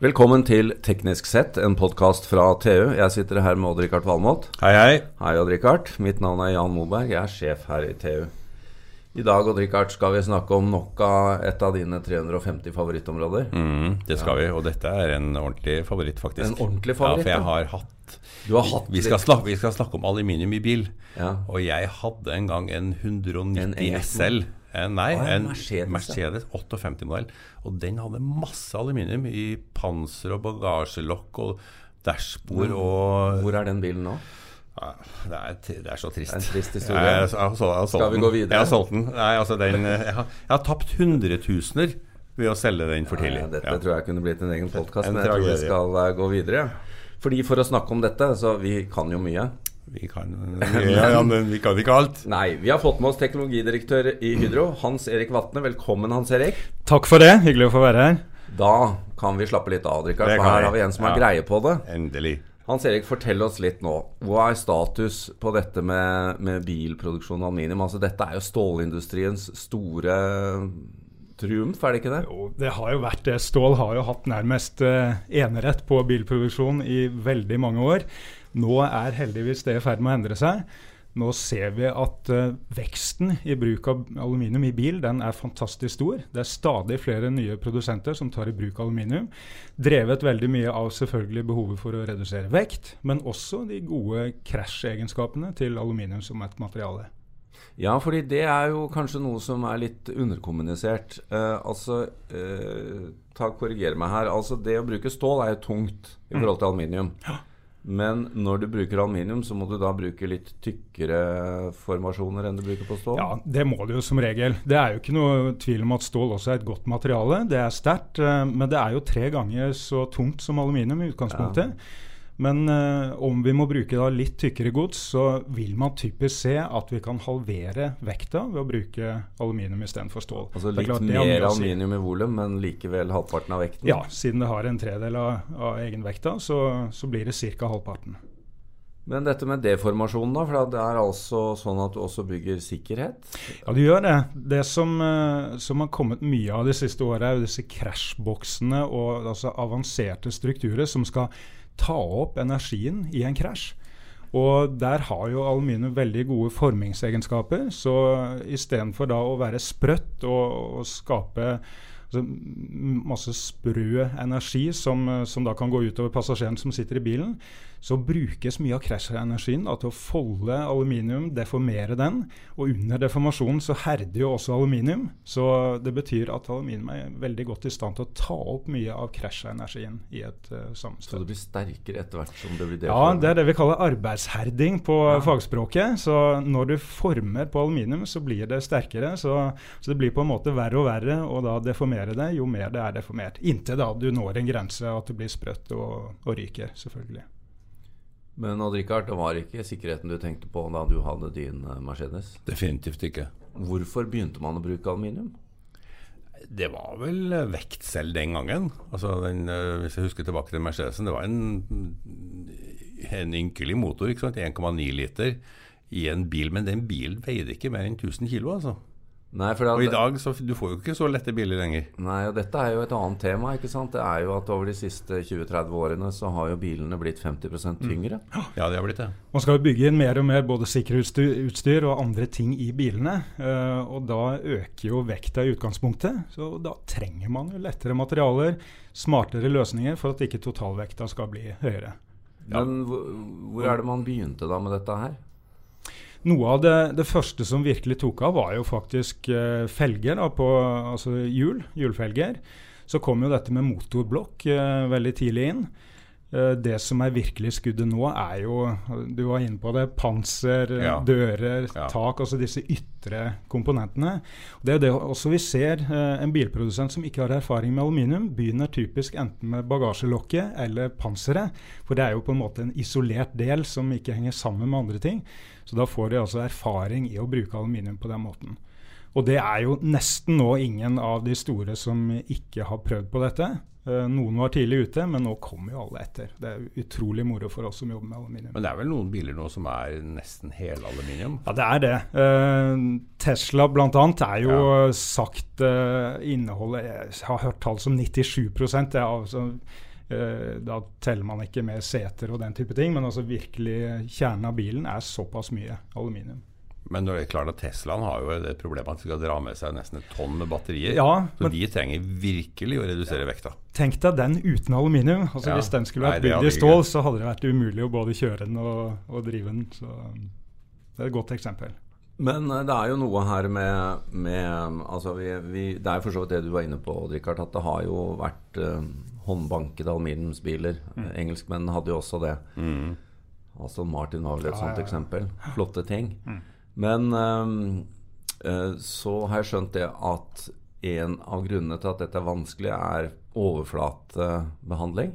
Velkommen til Teknisk sett, en podkast fra TU. Jeg sitter her med Odd-Rikard Valmot. Hei, hei. Hei, Odd-Rikard. Mitt navn er Jan Moberg. Jeg er sjef her i TU. I dag Odd-Rikard, skal vi snakke om nok av et av dine 350 favorittområder. Mm, det skal vi, og dette er en ordentlig favoritt, faktisk. En ordentlig favoritt, Ja, for jeg har hatt Du har hatt vi skal, snakke, vi skal snakke om aluminium i bil. Ja. Og jeg hadde en gang en 190 En SL. Eh, nei, Å, en Mercedes. Mercedes, 58-modell. Og den hadde masse aluminium i panser og bagasjelokk og dashbord og Hvor er den bilen nå? ja, det, er, det er så trist. En trist historie. Jeg, jeg, jeg, har jeg Skal vi gå videre? Jeg har solgt den. Nei, altså den, eh, jeg, har, jeg har tapt hundretusener ved å selge den for tidlig. Ja, dette Ja. tror jeg kunne blitt en egen podkast, men jeg tror vi skal eh, gå videre. Fordi For å snakke om dette, så vi kan jo mye. Vi kan ja, ja, men vi kan ikke alt. Nei, vi har fått med oss teknologidirektør i Hydro, Hans Erik Vatne. Velkommen, Hans Erik. Takk for det. Hyggelig å få være her. Da kan vi slappe litt av, Rikard, for her har vi en som har Ja. greie på det. Endelig. Hans Erik, fortell oss litt nå. Hva er status på dette med, med bilproduksjon av aluminium? Altså, dette er jo stålindustriens store triumf, er det ikke det? Jo, det har jo vært det. Stål har jo hatt nærmest eh, enerett på bilproduksjon i veldig mange år. Nå er heldigvis det i ferd med å endre seg. Nå ser vi at uh, veksten i bruk av aluminium i bil den er fantastisk stor. Det er stadig flere nye produsenter som tar i bruk aluminium. Drevet veldig mye av selvfølgelig behovet for å redusere vekt, men også de gode krasjegenskapene til aluminium som et materiale. Ja, fordi det er jo kanskje noe som er litt underkommunisert. Uh, altså, uh, ta Korriger meg her. Altså, det å bruke stål er jo tungt i forhold til aluminium. Men når du bruker aluminium, så må du da bruke litt tykkere formasjoner enn du bruker på stål? Ja, det må du jo som regel. Det er jo ikke noe tvil om at stål også er et godt materiale. Det er sterkt, eh, men det er jo tre ganger så tungt som aluminium i utgangspunktet. Men eh, om vi må bruke da litt tykkere gods, så vil man typisk se at vi kan halvere vekta ved å bruke aluminium istedenfor stål. Altså litt klart, mer aluminium i volum, men likevel halvparten av vekten? Ja, siden det har en tredel av, av egenvekta, så, så blir det ca. halvparten. Men dette med deformasjon, da? For det er altså sånn at du også bygger sikkerhet? Ja, du gjør det. Det som, eh, som har kommet mye av de siste åra, er jo disse krasjboksene og altså avanserte strukturer som skal ta opp energien i en krasj. Og der har jo aluminium veldig gode formingsegenskaper. Så istedenfor da å være sprøtt og, og skape altså, masse sprø energi som, eh, som da kan gå utover passasjeren som sitter i bilen, så brukes mye av krasjenergien til å folde aluminium, deformere den. Og under deformasjonen så herder jo også aluminium. Så det betyr at aluminium er veldig godt i stand til å ta opp mye av krasjenergien i et uh, Så det blir sterkere etter hvert som det blir Ja, det er det vi kaller arbeidsherding på fagspråket. Så når du former på aluminium, så blir det sterkere. Så, så det blir på en måte verre og verre å da deformere det jo mer det er deformert. Inntil da du når en grense at det blir sprøtt og, og ryker, selvfølgelig. Men Odd Rikard, det var ikke sikkerheten du tenkte på da du hadde din eh, Mercedes? Definitivt ikke. Hvorfor begynte man å bruke aluminium? Det var vel eh, vekt selv den gangen. Altså den, eh, hvis jeg husker tilbake til Mercedesen, det var en, en ynkelig motor. 1,9 liter i en bil. Men den bilen veide ikke mer enn 1000 kilo. altså. Nei, for det, Og i dag så du får jo ikke så lette biler lenger. Nei, og dette er jo et annet tema. ikke sant? Det er jo at Over de siste 20-30 årene så har jo bilene blitt 50% tyngre. Ja, det har blitt det. Man skal jo bygge inn mer og mer både sikkerhetsutstyr utstyr og andre ting i bilene. eh, og da øker jo vekta i utgangspunktet. Så da trenger man jo lettere materialer, smartere løsninger for at ikke totalvekta skal bli høyere. Men hvor, hvor er det man begynte da med dette her? Noe av det, det første som virkelig tok av, var jo faktisk eh, felger. Da, på, altså hjul, hjulfelger. Så kom jo dette med motorblokk eh, veldig tidlig inn. Eh, det som er virkelig skuddet nå, er jo Du var inne på det. Panser, eh, Ja. dører, Ja. tak. Altså disse ytre komponentene. Det er det også vi ser. Eh, en bilprodusent som ikke har erfaring med aluminium, begynner typisk enten med bagasjelokket eller panseret. For det er jo på en måte en isolert del som ikke henger sammen med andre ting. Så da får de altså erfaring i å bruke aluminium på den måten. Og det er jo nesten nå ingen av de store som ikke har prøvd på dette. Eh, noen var tidlig ute, men nå kommer jo alle etter. Det er utrolig moro for oss som jobber med aluminium. Men det er vel noen biler nå som er nesten helaluminium? Ja, det er det. Eh, Tesla bl.a. er jo sagt eh, inneholder Jeg har hørt tall som 97 Det altså Eh, da teller man ikke med seter og den type ting, men altså virkelig kjernen av bilen er såpass mye aluminium. Men det er klart at Teslaen har jo det problemet at de skal dra med seg nesten et tonn med batterier. Ja, så men- de trenger virkelig å redusere vekta. Tenk deg den uten aluminium. Altså Ja. Hvis den skulle vært bygd i stål, så hadde det vært umulig å både kjøre den og, og drive den. Så det er et godt eksempel. Men eh, det er jo noe her med, med altså vi, vi, Det er jo for så vidt det du var inne på, Richard, at det har jo vært eh, håndbankede aluminiumsbiler. Mm. Engelskmennene hadde jo også det. Altså Martin var vel et Ja, sånt ja, ja. eksempel. Flotte ting. Mm. Men eh, eh, så har jeg skjønt det at en av grunnene til at dette er vanskelig, er overflatebehandling.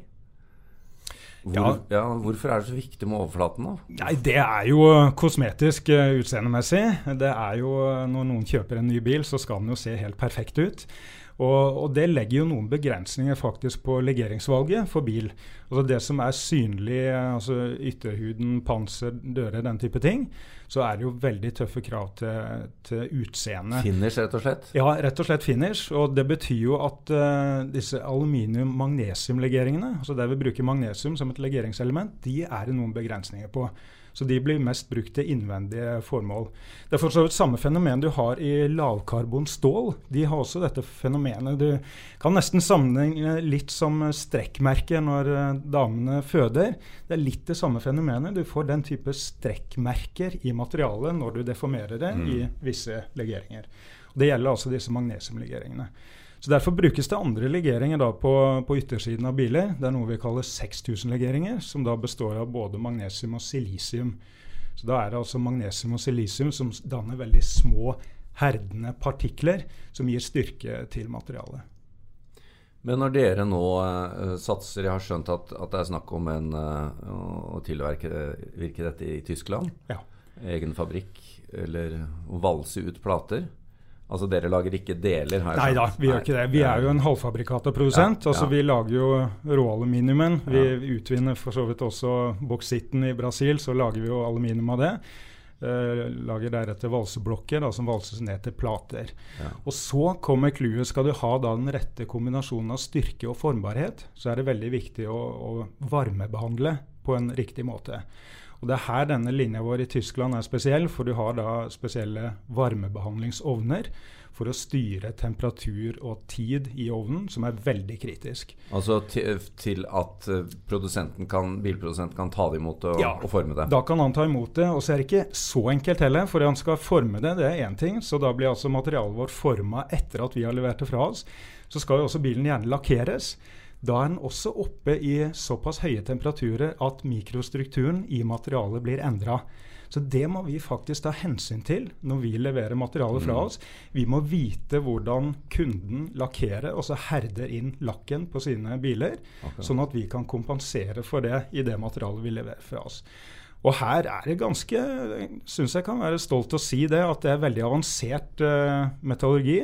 Hvor, Ja. ja, hvorfor er det så viktig med overflaten, da? Nei, Det er jo kosmetisk eh, utseendemessig. Det er jo eh, Når noen kjøper en ny bil, så skal den jo se helt perfekt ut. Og, og det legger jo noen begrensninger faktisk på legeringsvalget for bil. Altså Det som er synlig, altså ytterhuden, panser, dører, den type ting, så er det jo veldig tøffe krav til, til utseende. Finish, rett og slett? Ja, rett og slett finish. Og det betyr jo at uh, disse aluminium-magnesium-legeringene, altså der vi bruker magnesium som et legeringselement, de er det noen begrensninger på. Så de blir mest brukt til innvendige formål. Det er for så vidt samme fenomen du har i lavkarbonstål. De har også dette fenomenet. Du kan nesten sammenligne litt som strekkmerker når eh, damene føder. Det er litt det samme fenomenet. Du får den type strekkmerker i materialet når du deformerer det i visse legeringer. Det gjelder altså disse magnesiumlegeringene. Så Derfor brukes det andre legeringer da på, på yttersiden av biler. Det er noe vi kaller 6000-legeringer, som da består av både magnesium og silisium. Så Da er det altså magnesium og silisium som danner veldig små, herdende partikler som gir styrke til materialet. Men når dere nå uh, satser Jeg har skjønt at, at det er snakk om en, uh, å tilverke virke dette i Tyskland. Ja. Egen fabrikk, eller å valse ut plater. Altså dere lager ikke deler? Her, Nei da, vi gjør ikke det. Vi er jo en halvfabrikata produsent. Ja, altså ja. Vi lager jo råaluminiumen. Vi utvinner for så vidt også boksitten i Brasil, så lager vi jo aluminium av det. Eh, lager deretter valseblokker da, som valses ned til plater. Ja. Og så kommer clouet. Skal du ha da den rette kombinasjonen av styrke og formbarhet, så er det veldig viktig å, å varmebehandle på en riktig måte. Og Det er her denne linja vår i Tyskland er spesiell, for du har da spesielle varmebehandlingsovner for å styre temperatur og tid i ovnen, som er veldig kritisk. Altså til, at eh, kan, bilprodusenten kan ta det imot og, Ja. og forme det? Da kan han ta imot det. Og så er det ikke så enkelt heller, for han skal forme det, det er én ting. Så da blir altså materialet vårt forma etter at vi har levert det fra oss. Så skal jo også bilen gjerne lakkeres. Da er den også oppe i såpass høye temperaturer at mikrostrukturen i materialet blir endra. Så det må vi faktisk ta hensyn til når vi leverer materialet fra oss. Vi må vite hvordan kunden lakkerer, og så herder inn lakken på sine biler, sånn at vi kan kompensere for det i det materialet vi leverer fra oss. Og her er det ganske Syns jeg kan være stolt å si det, at det er veldig avansert uh, metallurgi.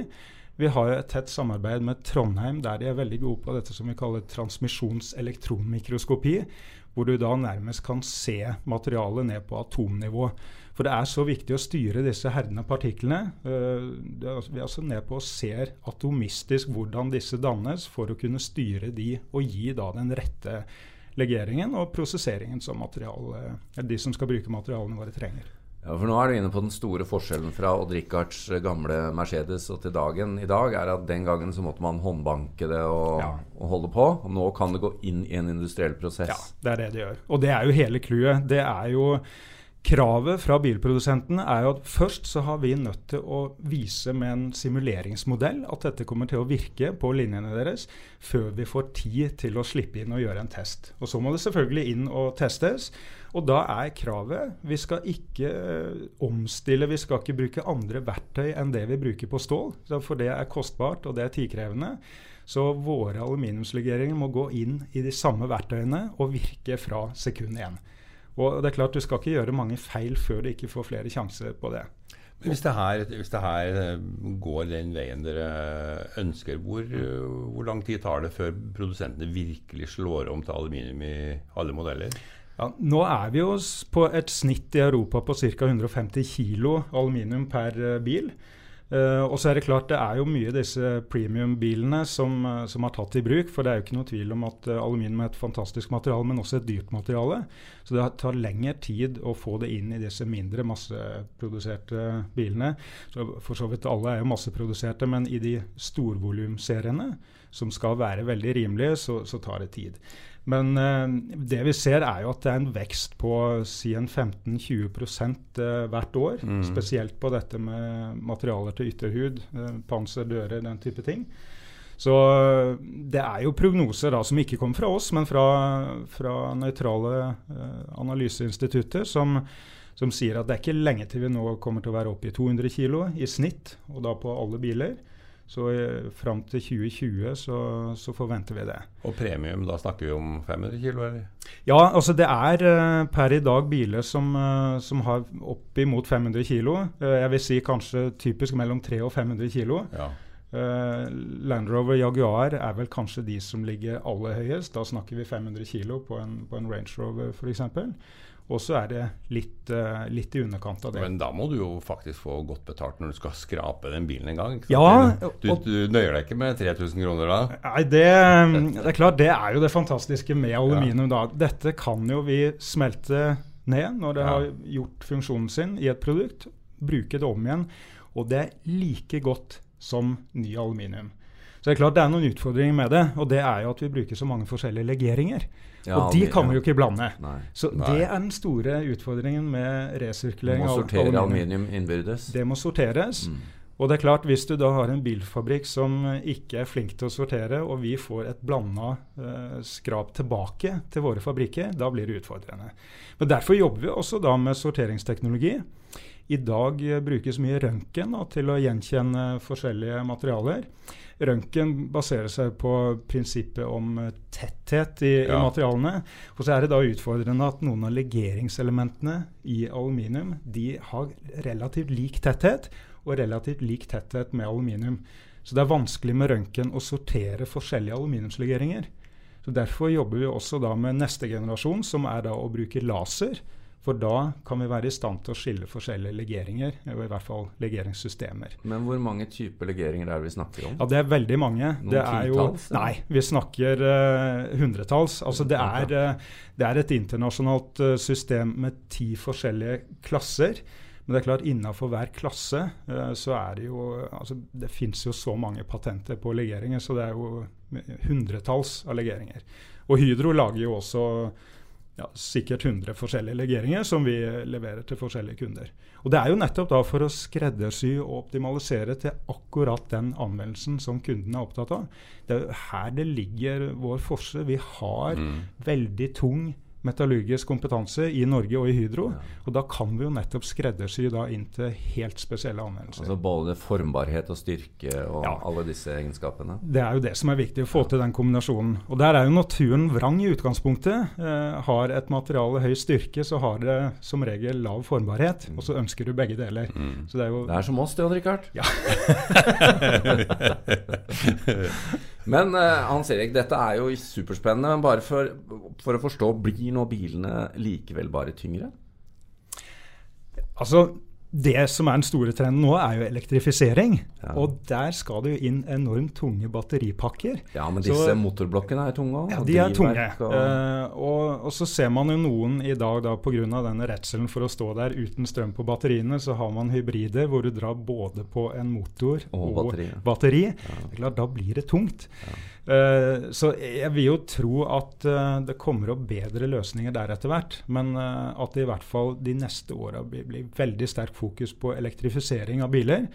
Vi har et tett samarbeid med Trondheim, der de er veldig gode på dette som vi kaller transmisjonselektronmikroskopi. Hvor du da nærmest kan se materialet ned på atomnivå. For det er så viktig å styre disse herdende partiklene. Eh, altså- Vi er altså ned på og ser atomistisk hvordan disse dannes, for å kunne styre de og gi da den rette legeringen og prosesseringen som de som skal bruke materialene våre, trenger. Ja, for Nå er du inne på den store forskjellen fra Odd Rikards gamle Mercedes og til dagen i dag. er at Den gangen så måtte man håndbanke det og, Ja. og holde på. Og nå kan det gå inn i en industriell prosess. Ja, det er det det gjør. Og det er jo hele clouet. Det er jo Kravet fra bilprodusentene er jo at først så har vi nødt til å vise med en simuleringsmodell at dette kommer til å virke på linjene deres, før vi får tid til å slippe inn og gjøre en test. Og Så må det selvfølgelig inn og testes. Og da er kravet Vi skal ikke eh, omstille, vi skal ikke bruke andre verktøy enn det vi bruker på stål. For det er kostbart, og det er tidkrevende. Så våre aluminiumslegeringer må gå inn i de samme verktøyene og virke fra sekund én. Og det er klart Du skal ikke gjøre mange feil før du ikke får flere sjanser på det. Men Hvis det, her, hvis det her eh, går den veien dere ønsker, hvor, eh, hvor lang tid tar det før produsentene virkelig slår om til aluminium i alle modeller? Ja, nå er vi jo på et snitt i Europa på ca. 150 kg aluminium per eh, bil. Uh, og så er det klart det er jo mye disse premium-bilene som, uh, som er tatt i bruk. For det er jo ikke noe tvil om at uh, aluminium er et fantastisk materiale, men også et dyrt materiale. Så det tar lengre tid å få det inn i disse mindre masseproduserte bilene. Så for så vidt alle er jo masseproduserte, men i de storvolumseriene, som skal være veldig rimelige, så, så tar det tid. Men uh, det vi ser, er jo at det er en vekst på si en 15-20 uh, hvert år. Mm. Spesielt på dette med materialer til ytterhud, uh, panser, dører, den type ting. Så det er jo prognoser da som ikke kommer fra oss, men fra, fra nøytrale analyseinstitutter som, som sier at det er ikke lenge til vi nå kommer til å være oppe i 200 kg i snitt, og da på alle biler. Så fram til 2020 så, så, forventer vi det. Og premium, da snakker vi om 500 kg, eller? Ja, altså det er uh, per i dag biler som, uh, som har oppimot 500 kg. Uh, jeg vil si kanskje typisk mellom 300 og 500 kg. Ja. Land Rover Jaguar er vel kanskje de som ligger aller høyest. Da snakker vi 500 kg på en, på en Range Rover f.eks. Og så er det litt, uh, litt, i underkant av det. Men da må du jo faktisk få godt betalt når du skal skrape den bilen en gang. Ja, du, du, nøyer deg ikke med 3000 kroner da? Nei, det, det, er klart. Det er jo det fantastiske med aluminium. Ja. da. Dette kan jo vi smelte ned når det ja. har gjort funksjonen sin i et produkt. Bruke det om igjen. Og det er like godt som ny aluminium. Så det er klart det er noen utfordringer med det. Og det er jo at vi bruker så mange forskjellige legeringer. Ja, og de kan vi jo ikke blande. Nei. Så Nei. det er den store utfordringen med resirkulering aluminium. Må sortere aluminium innbyrdes. Det må sorteres. Mm. Og det er klart, hvis du da har en bilfabrikk som ikke er flink til å sortere, og vi får et blanda eh, skrap tilbake til våre fabrikker, da blir det utfordrende. Men Derfor jobber vi også da med sorteringsteknologi. I dag eh, brukes mye røntgen til å gjenkjenne forskjellige materialer. Røntgen baserer seg på prinsippet om eh, tetthet i, ja. i, materialene. Og så er det da utfordrende at noen av legeringselementene i aluminium de har relativt lik tetthet, og relativt lik tetthet med aluminium. Så det er vanskelig med røntgen å sortere forskjellige aluminiumslegeringer. Så Derfor jobber vi også da med neste generasjon, som er da å bruke laser for da kan vi være i stand til å skille forskjellige legeringer, og i hvert fall legeringssystemer. Men hvor mange typer legeringer er det vi snakker om? Ja, Det er veldig mange. Noen det er jo, Nei, vi snakker uh, hundretalls. Altså det er, uh, det er, et internasjonalt uh, system med ti forskjellige klasser. Men det er klart, innafor hver klasse så er det jo altså Det fins jo så mange patenter på legeringer, så det er jo hundretalls av legeringer. Og Hydro lager jo også ja, sikkert 100 forskjellige legeringer som vi leverer til forskjellige kunder. Og Det er jo nettopp da for å skreddersy og optimalisere til akkurat den anvendelsen som kunden er opptatt av. Det er her det ligger vår forse. Vi har mm. veldig tung metallurgisk kompetanse i Norge og i Hydro. Ja. Og da kan vi jo nettopp skreddersy da inn til helt spesielle anvendelser. Altså Både formbarhet og styrke og ja. alle disse egenskapene? Det er jo det som er viktig, å få til den kombinasjonen. Og der er jo naturen vrang i utgangspunktet. Eh, har et materiale høy styrke, så har det som regel lav formbarhet. Mm. Og så ønsker du begge deler. Mm. Så det er jo Det er som oss, det, Odd Rikard. Ja. Men uh, Hans Erik, dette er jo superspennende. Men bare for, for å forstå, blir nå bilene likevel bare tyngre? Altså, det som er den store trenden nå, er jo elektrifisering. Ja. Og der skal det jo inn enormt tunge batteripakker. Ja, men disse så, motorblokkene er tunge òg? Ja, de er tunge. Og... Uh, og, og, så ser man jo noen i dag, da pga. denne redselen for å stå der uten strøm på batteriene, så har man hybrider hvor du drar både på en motor og, og batteri. batteri. Ja. Det er klart, da blir det tungt. Ja. Uh, så jeg vil jo tro at uh, det kommer opp bedre løsninger der etter hvert. Men uh, at det i hvert fall de neste åra blir, veldig sterk fokus på elektrifisering av biler.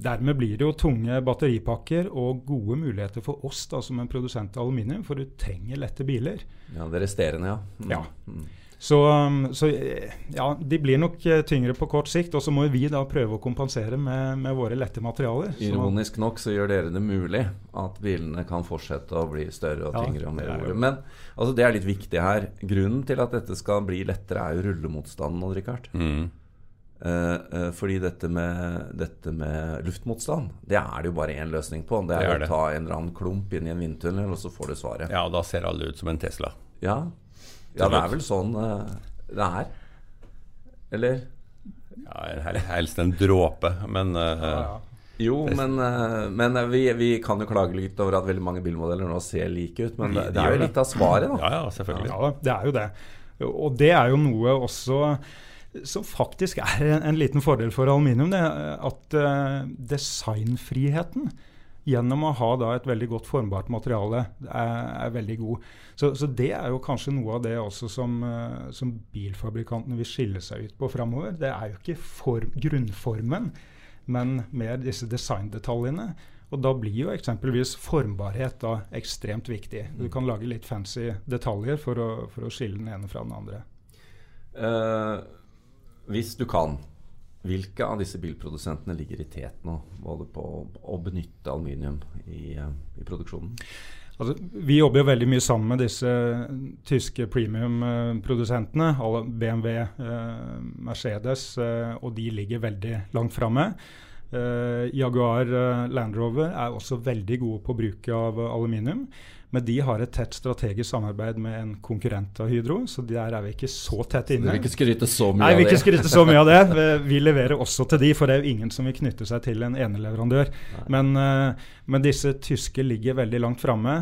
Dermed blir det jo tunge batteripakker og gode muligheter for oss da, som en produsent av aluminium, for du trenger lette biler. Ja, Det resterende, ja. Mm. ja. Så, um, så, ja, de blir nok eh, tyngre på kort sikt. Og så må vi da prøve å kompensere med, med våre lette materialer. Ironisk nok så gjør dere det mulig at bilene kan fortsette å bli større og tyngre og mer volum. Men altså, det er litt viktig her. Grunnen til at dette skal bli lettere, er jo rullemotstanden, Odd Rikard. Mm. Eh, uh, fordi dette med, dette med, luftmotstand, det er det jo bare én løsning på. Det er, det er å ta en eller annen klump inn i en vindtunnel, og så får du svaret. Ja, og da ser alle ut som en Tesla. Ja, ja, det er vel sånn uh, det er. Eller? Ja, helst en dråpe, men uh, ja, ja. Jo, men, eh, men vi, vi, kan jo klage litt over at veldig mange bilmodeller nå ser like ut. Men det, det er jo litt av svaret, da. Ja, ja, selvfølgelig. Ja, det er jo det. Og det er jo noe også som faktisk er en, en liten fordel for aluminium. Det, at uh, designfriheten gjennom å ha da et veldig godt formbart materiale er, er veldig god. Så, så, det er jo kanskje noe av det også som, uh, som bilfabrikantene vil skille seg ut på framover. Det er jo ikke form, grunnformen, men mer disse designdetaljene. Og da blir jo eksempelvis formbarhet da ekstremt viktig. Du kan lage litt fancy detaljer for å, for å skille den ene fra den andre. Uh, hvis du kan, hvilke av disse bilprodusentene ligger i tet nå, både på å benytte aluminium i, uh, i produksjonen? Altså, vi jobber jo veldig mye sammen med disse tyske premium-produsentene. BMW, eh, Mercedes, eh, og de ligger veldig langt framme. Eh, Jaguar uh, Land Rover er også veldig gode på bruk av aluminium. Men de har et tett strategisk samarbeid med en konkurrent av Hydro, så der er vi ikke så tett inne. Du vil ikke skryte så mye Nei, vi vil ikke skryte så mye av det. Vi, vi leverer også til de, for det er jo ingen som vil knytte seg til en eneleverandør. Men, men, disse tyske ligger veldig langt framme.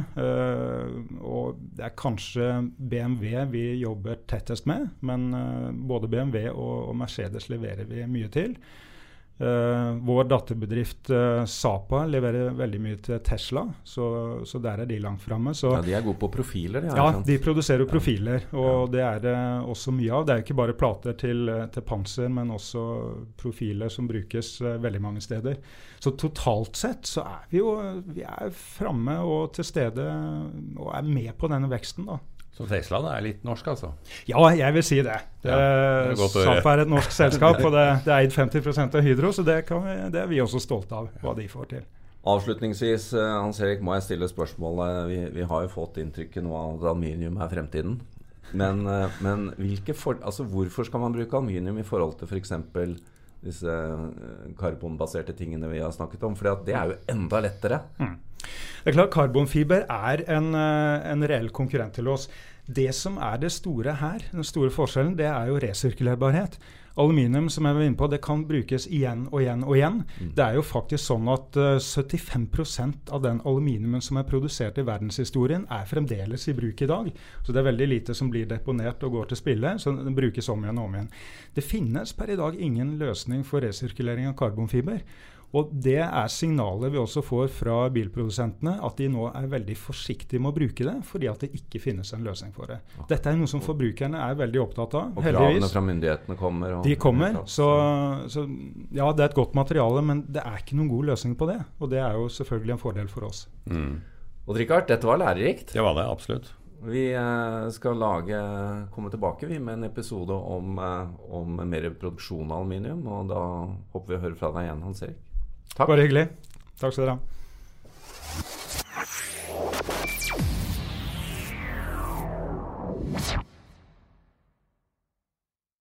og det er kanskje BMW vi jobber tettest med, men både BMW og, og Mercedes leverer vi mye til. Uh, vår datterbedrift uh, Sapa leverer veldig mye til Tesla, så, så der er de langt framme. Ja, de er gode på profiler? Ja, de produserer profiler, og ja. det er det uh, også mye av. Det er ikke bare plater til, til panser, men også profiler som brukes veldig mange steder. Så totalt sett så er vi jo vi er framme og til stede og er med på denne veksten, da. Så Teslaen er litt norsk, altså? Ja, jeg vil si det. det, ja, det er er et norsk selskap, og det, det er eid 50 av Hydro, så det, vi, det, er vi også stolte av, hva de får til. Avslutningsvis, eh, Hans Erik, må jeg stille spørsmålet. Vi, vi har jo fått inntrykket nå av at aluminium er fremtiden. Men, eh, men for, altså, hvorfor skal man bruke aluminium i forhold til f.eks. For disse eh, karbonbaserte tingene vi har snakket om? For det er jo enda lettere. Mm. Det er klart Karbonfiber er en, en reell konkurrent til oss. Det som er det store her, den store forskjellen, det er jo resirkulerbarhet. Aluminium som jeg var inne på, det kan brukes igjen og igjen og igjen. Mm. Det er jo faktisk sånn at uh, eh, 75% av den aluminiumen som er produsert i verdenshistorien, er fremdeles i bruk i dag. Så det er veldig lite som blir deponert og går til spille. Så den brukes om igjen og om igjen. Det finnes per i dag ingen løsning for resirkulering av karbonfiber. Og Det er signalet vi også får fra bilprodusentene, at de nå er veldig forsiktige med å bruke det, fordi at det ikke finnes en løsning for det. Dette er noe som forbrukerne er veldig opptatt av. Og kravene fra myndighetene kommer? de kommer. Så, så, ja, det er et godt materiale, men det er ikke noen god løsning på det. Og det er jo selvfølgelig en fordel for oss. Mm. Og Richard, dette var lærerikt. Det var det, absolutt. Vi eh, skal lage, komme tilbake vi med en episode om, eh, om mer produksjon av aluminium. Og da håper vi å høre fra deg igjen, Hans Erik. Takk. Bare hyggelig. Takk skal dere ha. Yeah.